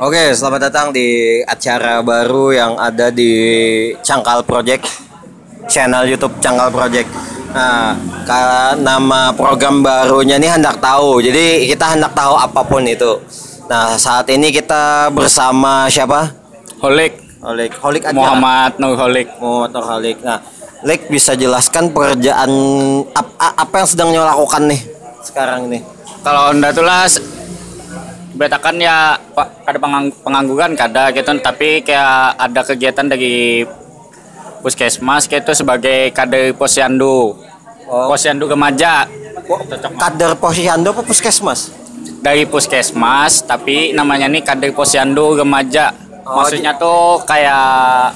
Oke, selamat datang di acara baru yang ada di Cangkal Project, channel YouTube Cangkal Project. Nah, nama program barunya ini hendak tahu. Jadi kita hendak tahu apa pun itu. Nah, saat ini kita bersama siapa? Holik Holik, Holik aja. Muhammad Nur Holik. Muhammad Nur Holik. Nah, Lik bisa jelaskan pekerjaan apa yang sedang lakukan nih sekarang ini? Kalau anda tuh betakan ya pak ada pengang- pengangguran kada gitu tapi kayak ada kegiatan dari puskesmas kayak itu sebagai kader posyandu Oh. posyandu remaja. Kader posyandu apa puskesmas? dari puskesmas tapi namanya nih kader posyandu remaja Oh, maksudnya tuh kayak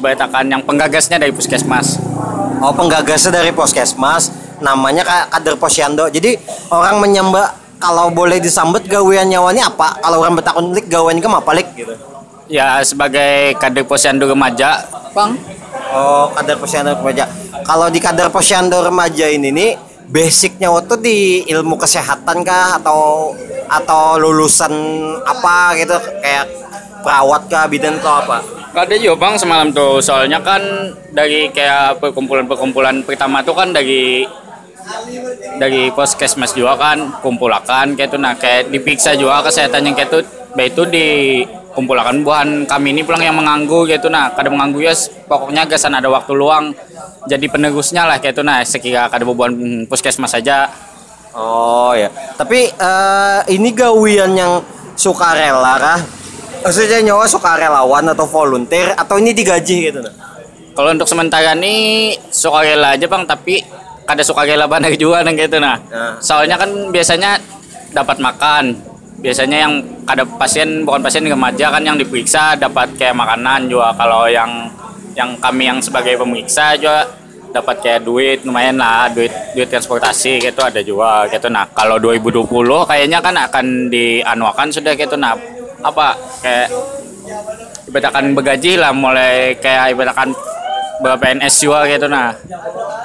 betakan yang penggagasnya dari puskesmas Oh penggagasnya dari Puskesmas namanya kader posyandu. Jadi orang menyembah kalau boleh disambut gawean nyawanya apa? Kalau orang betakun lik gawean ke apa lik gitu. ya sebagai kader posyandu remaja bang Oh kader posyandu remaja. Kalau di kader posyandu remaja ini nih basicnya waktu di ilmu kesehatan kah atau atau lulusan apa gitu kayak perawat kah bidan kah apa? Ada juga bang semalam tuh soalnya kan dari kayak perkumpulan-perkumpulan pertama tuh kan dari dari puskesmas juga kan kumpulakan kayak tuh nah kayak diperiksa juga kesehatan yang kayak tuh baik itu dikumpulkan bukan kami ini pulang yang menganggur gitu nah kadang menganggur ya pokoknya gasan ada waktu luang. Jadi penerusnya lah kayak tuh nah sekira kada bebuan puskesmas saja. Oh ya. Tapi eh, ini gawian yang sukarela kah? Maksudnya nyawa sukarelawan atau volunteer atau ini digaji gitu nah? Kalau untuk sementara nih sukarela aja bang, tapi kada sukarela banget juga nang gitu nah. Nah. Soalnya kan biasanya dapat makan. Biasanya yang kada pasien bukan pasien remaja kan yang diperiksa dapat kayak makanan juga. Kalau yang yang kami yang sebagai pemeriksa juga dapat kayak duit lumayan lah duit duit transportasi gitu ada juga gitu nah kalau 2020 kayaknya kan akan dianuakan sudah gitu nah apa kayak ibadakan begaji lah mulai kayak ibadakan PNS juga gitu nah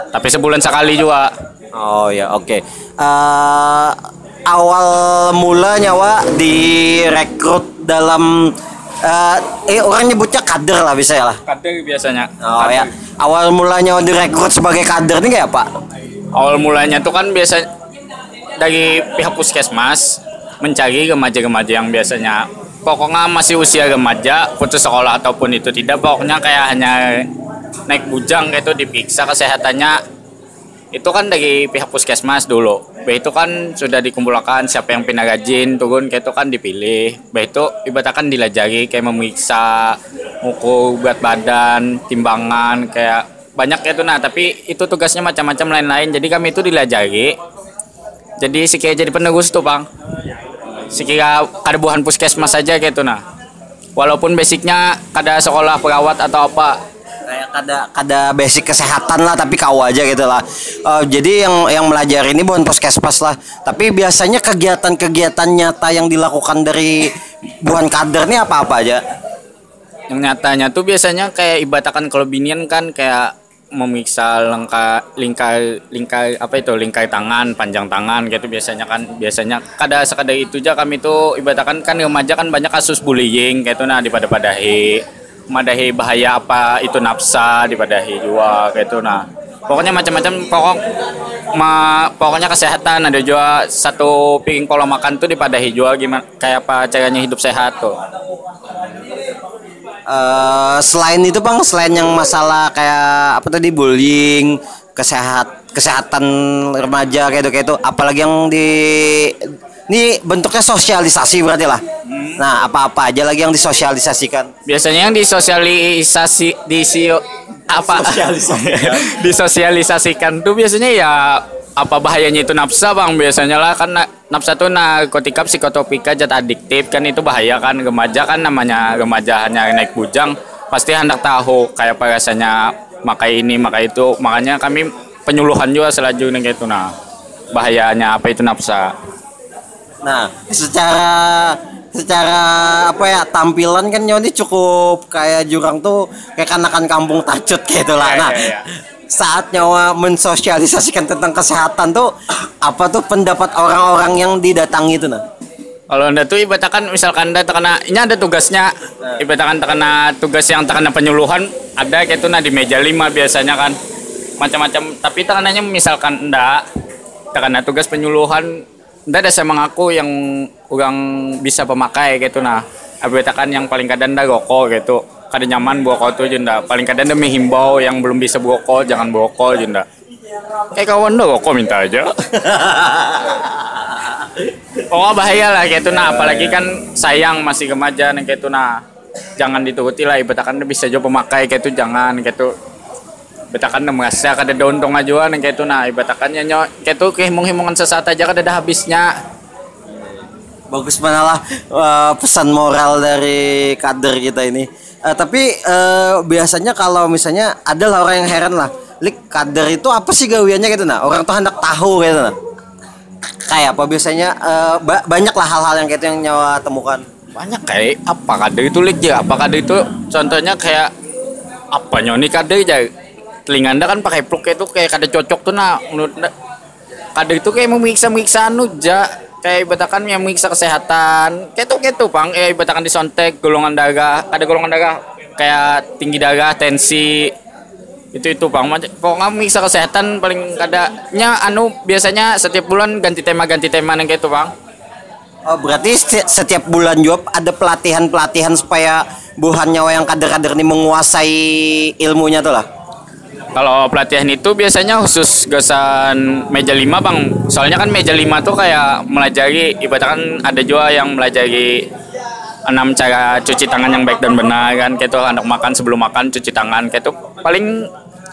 tapi sebulan sekali juga Oh ya, oke. Eh, awal mula nyawa direkrut dalam eh, eh orang nyebutnya kader lah bisa ya lah. kader biasanya Oh Kader. ya. Awal mulanya direkrut sebagai kader nih kayak apa? awal mulanya tuh kan biasa dari pihak puskesmas mencari remaja-remaja yang biasanya pokoknya masih usia remaja putus sekolah ataupun itu tidak pokoknya kayak hanya naik bujang gitu diperiksa kesehatannya. Itu kan dari pihak puskesmas dulu. Bah itu kan sudah dikumpulkan siapa yang pindah rajin turun kayak itu kan dipilih. Bah itu ibaratkan dilajari kayak memeriksa ukur berat badan timbangan kayak banyak itu. Nah tapi itu tugasnya macam-macam lain-lain. Jadi kami itu dilajari. Jadi sekira jadi penerus tuh bang. Sekira buhan puskesmas saja gitu nah. Walaupun basicnya kada sekolah perawat atau apa kayak kada kada basic kesehatan lah tapi kau aja gitu lah. Eh, jadi yang yang melajari ini bukan puskesmas lah. Tapi biasanya kegiatan-kegiatan nyata yang dilakukan dari bukan kader ini apa-apa aja? Yang nyatanya tuh biasanya kayak ibatakan kalau binian kan kayak memeriksa lengkap lingkar lingkar apa itu lingkar tangan panjang tangan gitu biasanya kan. Biasanya kada sekadar itu aja kami tuh ibatakan kan remaja kan banyak kasus bullying kayak itu nah di pada madahi bahaya apa itu nafsa di padahi juga kayak itu. Nah pokoknya macam-macam pokok ma, pokoknya kesehatan ada juga satu piring pola makan tuh di padahi juga gimana kayak apa caranya hidup sehat tuh? Eh, selain itu bang, selain yang masalah kayak apa tadi bullying, kesehat kesehatan remaja kayak itu kayak itu, apalagi yang di ini bentuknya sosialisasi berarti lah. Nah apa-apa aja lagi yang disosialisasikan. biasanya yang disosialisasi di apa? Disosialisasikan tuh biasanya ya apa bahayanya itu nafsa bang? Biasanya lah kan na- nafsa tuh narkotika psikotropika zat adiktif kan itu bahaya kan? Remaja kan namanya remaja hanya naik bujang pasti hendak tahu kayak apa rasanya makai ini makai itu. Makanya kami penyuluhan juga selanjutnya gitu. Nah bahayanya apa itu nafsa Nah secara secara apa ya tampilan kan Nyoni cukup kayak jurang tuh kayak kanakan kampung tacut gitu lah. Iya, Nah iya, iya. saat nyawa mensosialisasikan tentang kesehatan tuh apa tuh pendapat orang-orang yang didatangi itu nah? Kalau anda tuh ibaratkan misalkan anda terkena ini ada tugasnya ibaratkan terkena tugas yang terkena penyuluhan ada kayak itu nah di meja lima biasanya kan macam-macam tapi tekanannya misalkan anda terkena tugas penyuluhan anda ada saya mengaku yang kurang bisa pemakai gitu nah. Ibaratkan yang paling kadang anda rokok gitu. Kada nyaman rokok tuh jenda paling kadang anda menghimbau yang belum bisa rokok jangan rokok jenda kayak kawan dah rokok minta aja. Oh bahaya lah kayak itu nah. Apalagi kan sayang masih remaja nih kayak itu nah. Jangan dituruti lah ibaratkan bisa juga pemakai kayak itu jangan kayak itu ibaratkan merasa kada ada untung aja nih kayak itu nah ibaratkan ya nyok kayak itu kehimung-himungan sesaat aja kada ada habisnya Bagus mana lah eh, pesan moral dari kader kita ini. Eh, tapi eh, biasanya kalau misalnya ada lah orang yang heran lah, lik kader itu apa sih gawiannya gitu nah? Orang tuh hendak tahu gitu nah. Kayak apa biasanya eh, ba- banyak lah hal-hal yang gitu yang nyawa temukan. banyak kayak apa kader itu lik ya apa kader itu contohnya kayak apa nyoni kader aja telinga anda kan pakai plug itu kayak kada cocok tuh nah menurut kader itu kayak memiksa miksa anu ja. Kayak ibatakan yang memiksa kesehatan. Kayak tuh kayak tuh pang kayak ibatakan disontek golongan darah ada golongan darah kayak tinggi darah tensi itu itu bang pokoknya memiksa kesehatan paling kadanya anu biasanya setiap bulan ganti tema ganti tema yang kayak itu bang. Oh, berarti seti- setiap bulan job ada pelatihan-pelatihan supaya buhan nyawa yang kader-kader ini menguasai ilmunya tuh lah. Kalau pelatihan itu biasanya khusus gosan meja 5 bang. Soalnya kan meja 5 tuh kayak melajari Ibaratkan ada juga yang melajari enam cara cuci tangan yang baik dan benar kan Kayak itu anak makan sebelum makan cuci tangan Kayak itu paling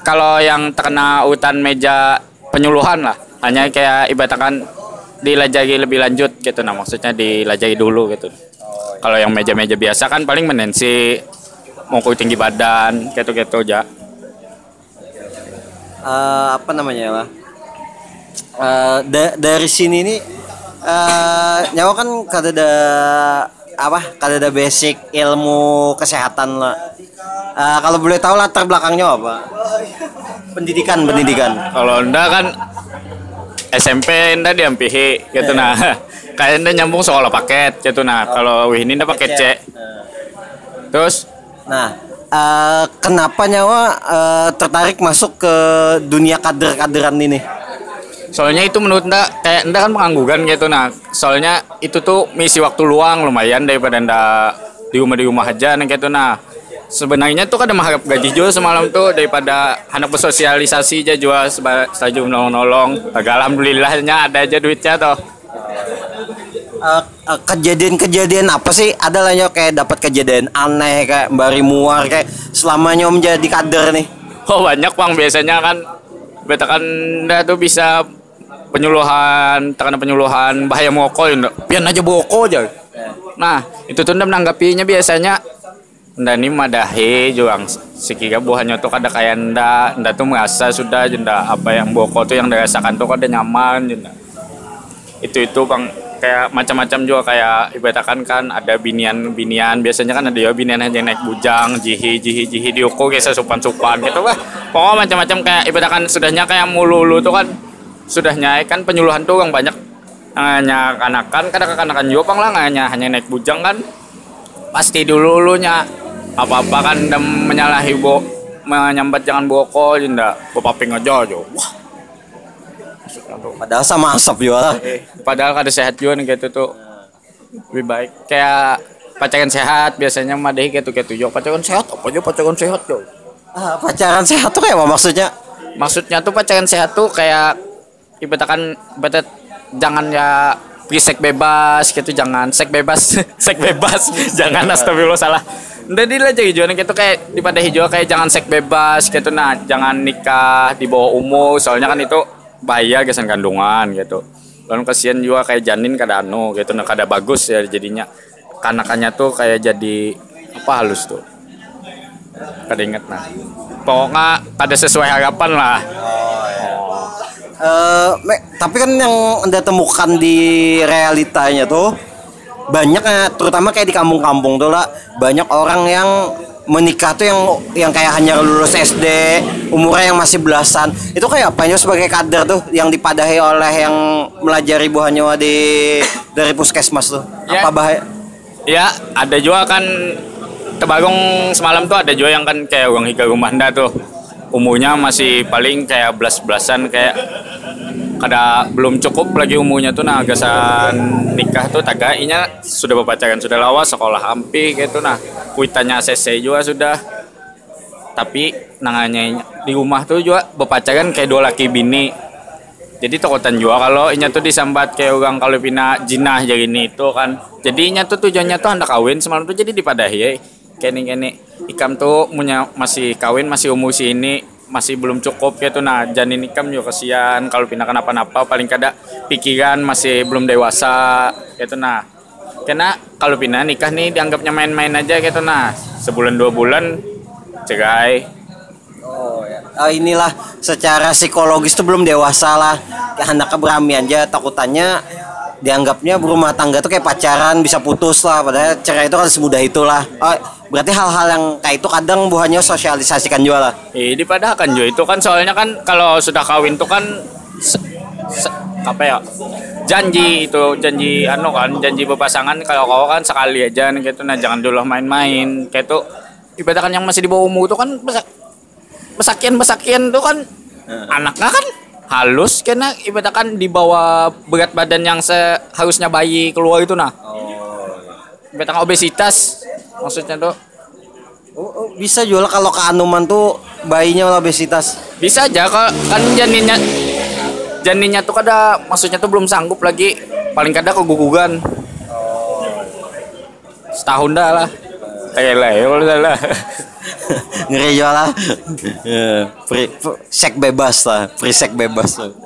kalau yang terkena urutan meja penyuluhan lah. Hanya kayak ibaratkan dilajari lebih lanjut gitu nah maksudnya dilajari dulu gitu kalau yang meja-meja biasa kan paling menensi mengukur tinggi badan gitu-gitu aja eh, apa namanya lah Eh, da- dari sini nih eh, nyawa kan kada ada apa kada ada basic ilmu kesehatan lah Eh, kalau boleh tahu latar belakangnya apa? Pendidikan pendidikan. Kalau anda kan SMP anda di MPH gitu nah. Kayak anda nyambung sekolah paket gitu nah. Kalau wih ini anda paket C. Terus? Nah eh, kenapa nyawa eh, tertarik masuk ke dunia kader-kaderan ini soalnya itu menurut anda kayak anda kan pengangguran gitu nah. Soalnya itu tuh misi waktu luang lumayan daripada di rumah di rumah aja nah gitu nah. Sebenarnya tuh kan ada mengharap gaji juga semalam tuh daripada anak bersosialisasi aja seba- saja nolong-nolong. Alhamdulillahnya ada aja duitnya tuh. Eh, eh, kejadian-kejadian apa sih? Ada lah Nyo, kayak dapat kejadian aneh kayak bari muar kayak selamanya menjadi kader nih. Oh banyak bang. Biasanya kan beta kan tuh bisa penyuluhan terkena penyuluhan bahaya merokok ya pian aja boko aja. Nah itu tuh menanggapinya biasanya anda ini madahi juang. Sekira buahnya tuh kada kayak anda anda tuh merasa sudah jenda apa yang boko tuh yang dirasakan tuh kada nyaman jenda itu itu bang kayak macam-macam juga kayak ibaratkan kan ada binian-binian biasanya kan ada ya binian yang naik bujang jihi jihi jihi diukur kayak supan-supan gitu. Lah pokoknya macam-macam kayak ibaratkan sudahnya kayak mululu tuh kan sudahnya kan penyuluhan tuh yang banyak. Hanya kanakan kadang kanakan juga bang lah hanya hanya naik bujang kan. Pasti dulu dulunya apa apa kan dan menyalahi bo menyambat jangan boko jinda bopaping aja aja. Wah padahal sama asap juga lah. Padahal kada sehat juga nih gitu tuh. Lebih baik. Kayak pacaran sehat biasanya madahi gitu gitu yo pacaran sehat apa aja pacaran sehat yo Ah, pacaran sehat tuh kayak apa maksudnya? Maksudnya tuh pacaran sehat tuh kayak ibaratkan ibarat jangan ya pergi seks bebas gitu jangan seks bebas seks bebas jangan astagfirullah salah. Udah di lah jadi jualan gitu kayak di pada hijau kayak jangan seks bebas gitu nah jangan nikah di bawah umur soalnya kan itu bahaya kesan kandungan gitu. Lalu kasihan juga kayak janin kada anu gitu. Nah kada bagus ya jadinya. Kanakannya tuh kayak jadi apa halus tuh. Kada inget nah. Pokoknya kada sesuai harapan lah. Eh, Me- tapi kan yang anda temukan di realitanya tuh banyak ya, terutama kayak di kampung-kampung tuh lah banyak orang yang menikah tuh yang yang kayak hanya lulus SD umurnya yang masih belasan. Itu kayak apa? Ya sebagai kader tuh yang dipadahi oleh yang melajari buah nyawa di dari puskesmas tuh. Ya. apa bahaya? Ya, ada juga kan Tebagong semalam tuh ada juga yang kan kayak uang hika rumah nda tuh. Umurnya masih paling kayak belas-belasan kayak kada belum cukup lagi umurnya tuh nah gasan nikah tuh tagainya sudah berpacaran sudah lawas sekolah ampi gitu nah. Kuitannya ACC juga sudah. Tapi nangannya di rumah tuh juga berpacaran kayak dua laki bini. Jadi takutan juga kalau inya tuh disambat kayak orang kalau pina jinah jadi ini itu kan. Jadi inya tuh tujuannya tuh hendak kawin semalam tuh jadi dipadahi ya. Kene kene ikam tuh punya masih kawin masih umur ini masih belum cukup gitu nah janin ikam juga kasihan kalau pina kenapa-napa paling kada pikiran masih belum dewasa gitu nah karena kalau pina nikah nih dianggapnya main-main aja gitu nah sebulan dua bulan cerai Oh ya. Ah, inilah secara psikologis tuh belum dewasa lah. Hendak berami aja takutannya dianggapnya berumah tangga tuh kayak pacaran bisa putus lah padahal cerai itu kan semudah itulah. Oh, berarti hal-hal yang kayak itu kadang buahnya sosialisasikan juga lah. Eh, dipadahkan juga itu kan soalnya kan kalau sudah kawin tuh kan se- se- apa ya? Janji itu janji anu kan janji berpasangan kalau kau kan sekali aja gitu. Nah jangan dulu main-main. Kayak itu ibadah kan yang masih di bawah umur itu kan besak besakian besakian tuh kan anaknya kan halus karena ibadah kan di bawah berat badan yang seharusnya bayi keluar itu nah. Ibadah kan obesitas maksudnya tuh Oh, oh, bisa juga lah kalau keanuman tuh bayinya obesitas. Bisa aja kan, kan janinnya janinnya tuh kada maksudnya tuh belum sanggup lagi paling kada keguguran. Setahun dah lah. Kayak lah ya kalau salah. Ngeri juga lah. Ya, free, free- sek bebas lah, free sek bebas lah.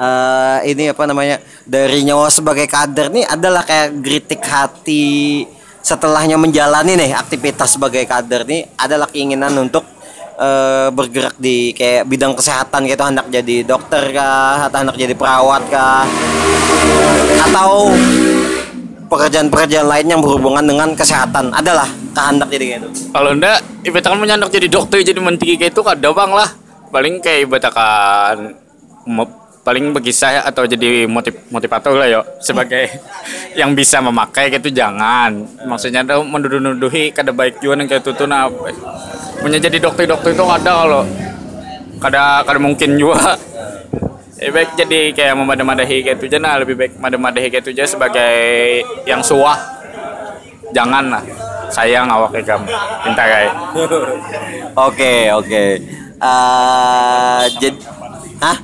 Eh, ini apa namanya dari nyawa sebagai kader nih adalah kayak geritik hati setelahnya menjalani nih aktivitas sebagai kader nih adalah keinginan untuk eh, bergerak di kayak bidang kesehatan gitu hendak jadi dokter kah atau hendak jadi perawat kah atau pekerjaan-pekerjaan lain yang berhubungan dengan kesehatan adalah kehendak jadi gitu Kalau ndak ibaratkan punya anak jadi dokter jadi menteri kayak itu bang lah. Paling kayak ibaratkan mo- paling berkisah atau jadi motiv motivator lah yo. Sebagai yang bisa memakai kayak itu jangan. Maksudnya tuh menuduh-nuduhi kada baik juga nih kayak itu tuh nah punya jadi dokter-dokter itu ada kalau kada kada mungkin juga. Lebih baik jadi kayak memadai-madahi kayak itu aja nah lebih baik memadai-madahi kayak itu aja sebagai yang suah. Jangan lah sayang awak ikam pinta kayak Oke oke. Eh jadi, hah?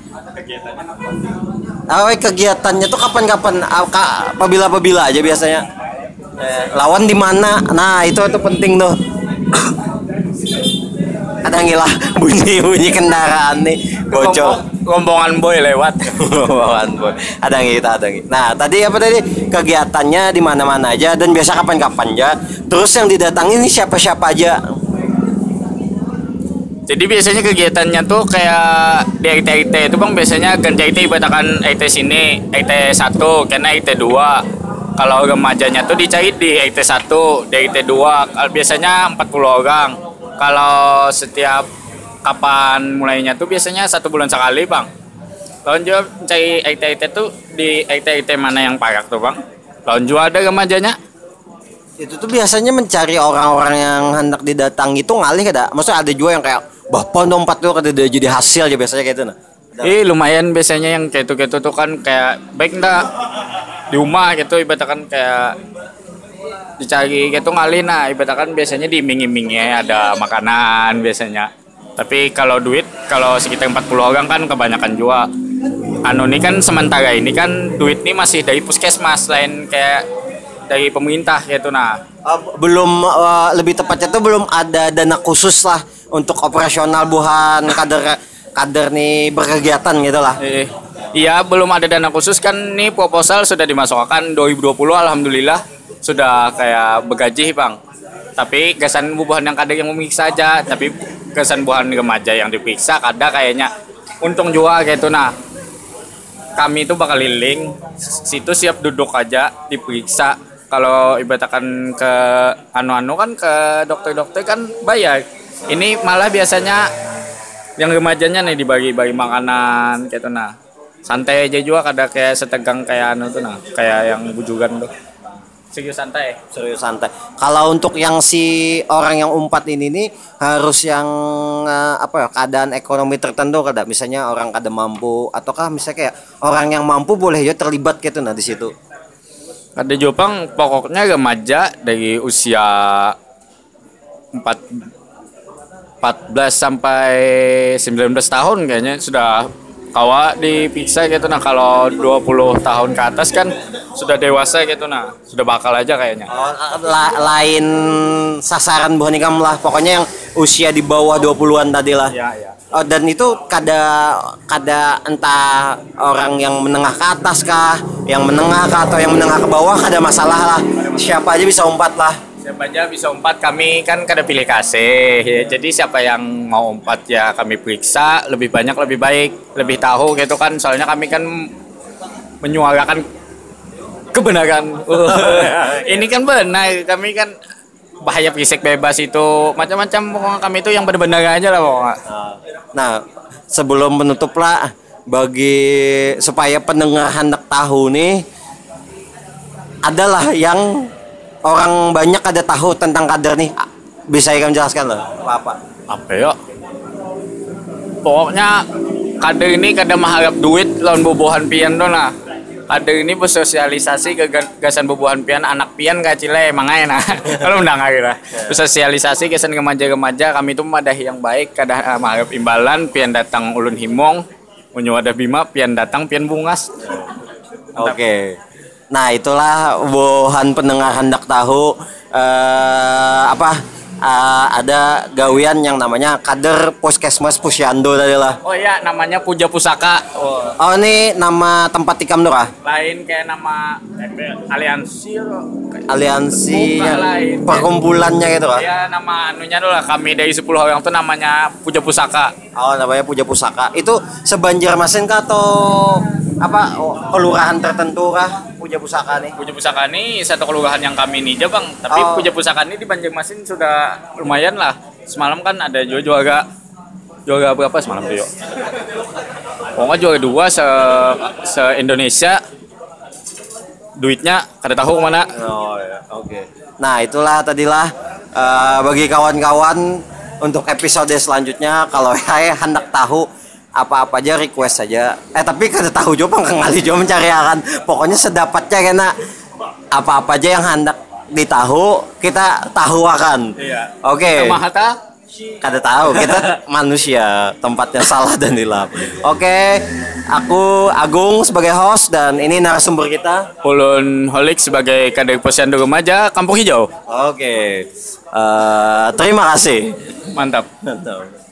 Ah, weh, kegiatannya tuh kapan-kapan? Ka- Apabila-apabila aja biasanya. Eh, lawan di mana? Nah itu itu penting tuh. Ada ngilah bunyi-bunyi kendaraan nih bocor. rombongan boy lewat Bawaan boy. Ada kita ada ngi- Nah tadi apa tadi kegiatannya di mana-mana aja dan biasa kapan-kapan aja. Terus yang didatangi ini siapa-siapa aja. Jadi biasanya kegiatannya tuh kayak di IT IT itu bang biasanya ganti IT ibaratkan IT sini IT 1 karena IT 2 kalau remajanya tuh dicari di IT 1 di IT 2 Kalau biasanya 40 orang. Kalau setiap kapan mulainya tuh biasanya satu bulan sekali bang. Lawan juga cari IT IT tuh di IT IT mana yang parak tuh bang? Lawan juga ada remajanya? Itu tuh biasanya mencari orang-orang yang hendak didatangi itu ngalih kada. Maksudnya ada juga yang kayak bapak nompat tuh kada dia jadi hasil aja biasanya kayak itu nah. Eh lumayan biasanya yang kayak itu gitu tuh kan kayak baik ndak di rumah gitu ibaratkan kayak dicari gitu ngalih. Nah ibaratkan biasanya diiming-iming ya ada makanan biasanya. Tapi kalau duit kalau sekitar 40 orang kan kebanyakan juga anu ini kan sementara ini kan duit ini masih dari puskesmas lain kayak dari pemerintah gitu nah. Uh, belum uh, lebih tepatnya tuh belum ada dana khusus lah untuk operasional buhan kader kader nih berkegiatan gitu lah. Eh, iya belum ada dana khusus kan nih proposal sudah dimasukkan 2020 alhamdulillah sudah kayak begaji bang. Tapi gasan bubuhan yang kadang yang memiksa aja, tapi gasan buhan remaja yang diperiksa kada kayaknya untung juga kayak itu nah. Kami itu bakal liling, situ siap duduk aja diperiksa kalau ibaratkan ke anu-anu kan ke dokter-dokter kan bayar. Ini malah biasanya yang remajanya nih dibagi-bagi makanan gitu nah. Santai aja juga kada kayak setegang kayak anu tuh nah, kayak yang bujukan tuh. Serius santai. Serius santai. Kalau untuk yang si orang yang umpat ini nih harus yang eh, apa ya keadaan ekonomi tertentu kada misalnya orang kada mampu ataukah misalnya kayak orang yang mampu boleh ya terlibat gitu nah di situ. Ada Jepang pokoknya remaja dari usia 4 14 sampai 19 tahun kayaknya sudah kawa dipiksa gitu nah kalau 20 tahun ke atas kan sudah dewasa gitu nah sudah bakal aja kayaknya Oh, la- lain sasaran bukan ikam lah pokoknya yang usia di bawah 20-an tadi lah. ya ya Oh, dan itu kada kada entah orang yang menengah ke atas kah, yang menengah kah atau yang menengah ke bawah kada masalah lah. Siapa aja bisa umpat lah. Siapa aja bisa umpat kami kan kada pilih kasih. Ya. jadi siapa yang mau umpat ya kami periksa. Lebih banyak lebih baik lebih tahu gitu kan. Soalnya kami kan menyuarakan kebenaran. Ini kan benar kami kan bahaya fisik bebas itu. Macam-macam pokoknya kami itu yang benar-benar aja lah pokoknya. Nah, sebelum menutup lah bagi supaya pendengar hendak tahu nih adalah yang orang banyak ada tahu tentang kader nih. Bisa ikan jelaskan loh, apa? apa ya pokoknya kader ini kada mengharap duit lawan bobohan pian tuh nah kader ini bersosialisasi ke gagasan bobohan pian anak pian kacile emang aja nah kalau undang aja lah bersosialisasi kesan remaja-remaja kami itu madahi yang baik kada mengharap imbalan pian datang ulun himong menyewadah bima pian datang pian bungas Oke. Nah, itulah bohan pendengar hendak tahu eh apa eh, ada gawian yang namanya kader Puskesmas Pusyando tadi lah. oh iya namanya puja pusaka oh. Oh, ini nama tempat tikam kah? lain kayak nama aliansi Aliansi lain. perkumpulannya gitu kah? ya nama anunya dulu lah kami dari 10 orang tuh namanya puja pusaka Oh, namanya Puja Pusaka. Itu sebanjarmasin kah atau apa oh, kelurahan tertentu kah Puja Pusaka nih? Puja Pusaka ini satu kelurahan yang kami ini aja bang Tapi Oh. Puja Pusaka ini di Banjarmasin sudah lumayan lah Semalam kan ada juara juara Juara berapa semalam tuh yuk? Pokoknya juara dua se, se Indonesia Duitnya kada tahu ke mana Oh ya, oke. Nah itulah tadilah eh, bagi kawan-kawan untuk episode selanjutnya kalau saya hendak tahu apa-apa aja request saja. Eh tapi kada tahu juga kang kali juga mencari akan. Pokoknya sedapatnya kena apa-apa aja yang hendak ditahu kita tahu akan. Iya. Oke. Sama Hatta Kada tahu kita manusia tempatnya salah dan hilap. Oke, aku Agung sebagai host dan ini narasumber kita. Ulun Holik sebagai kader posyandu remaja Kampung Hijau Oke, Eh, terima kasih. Mantap Mantap.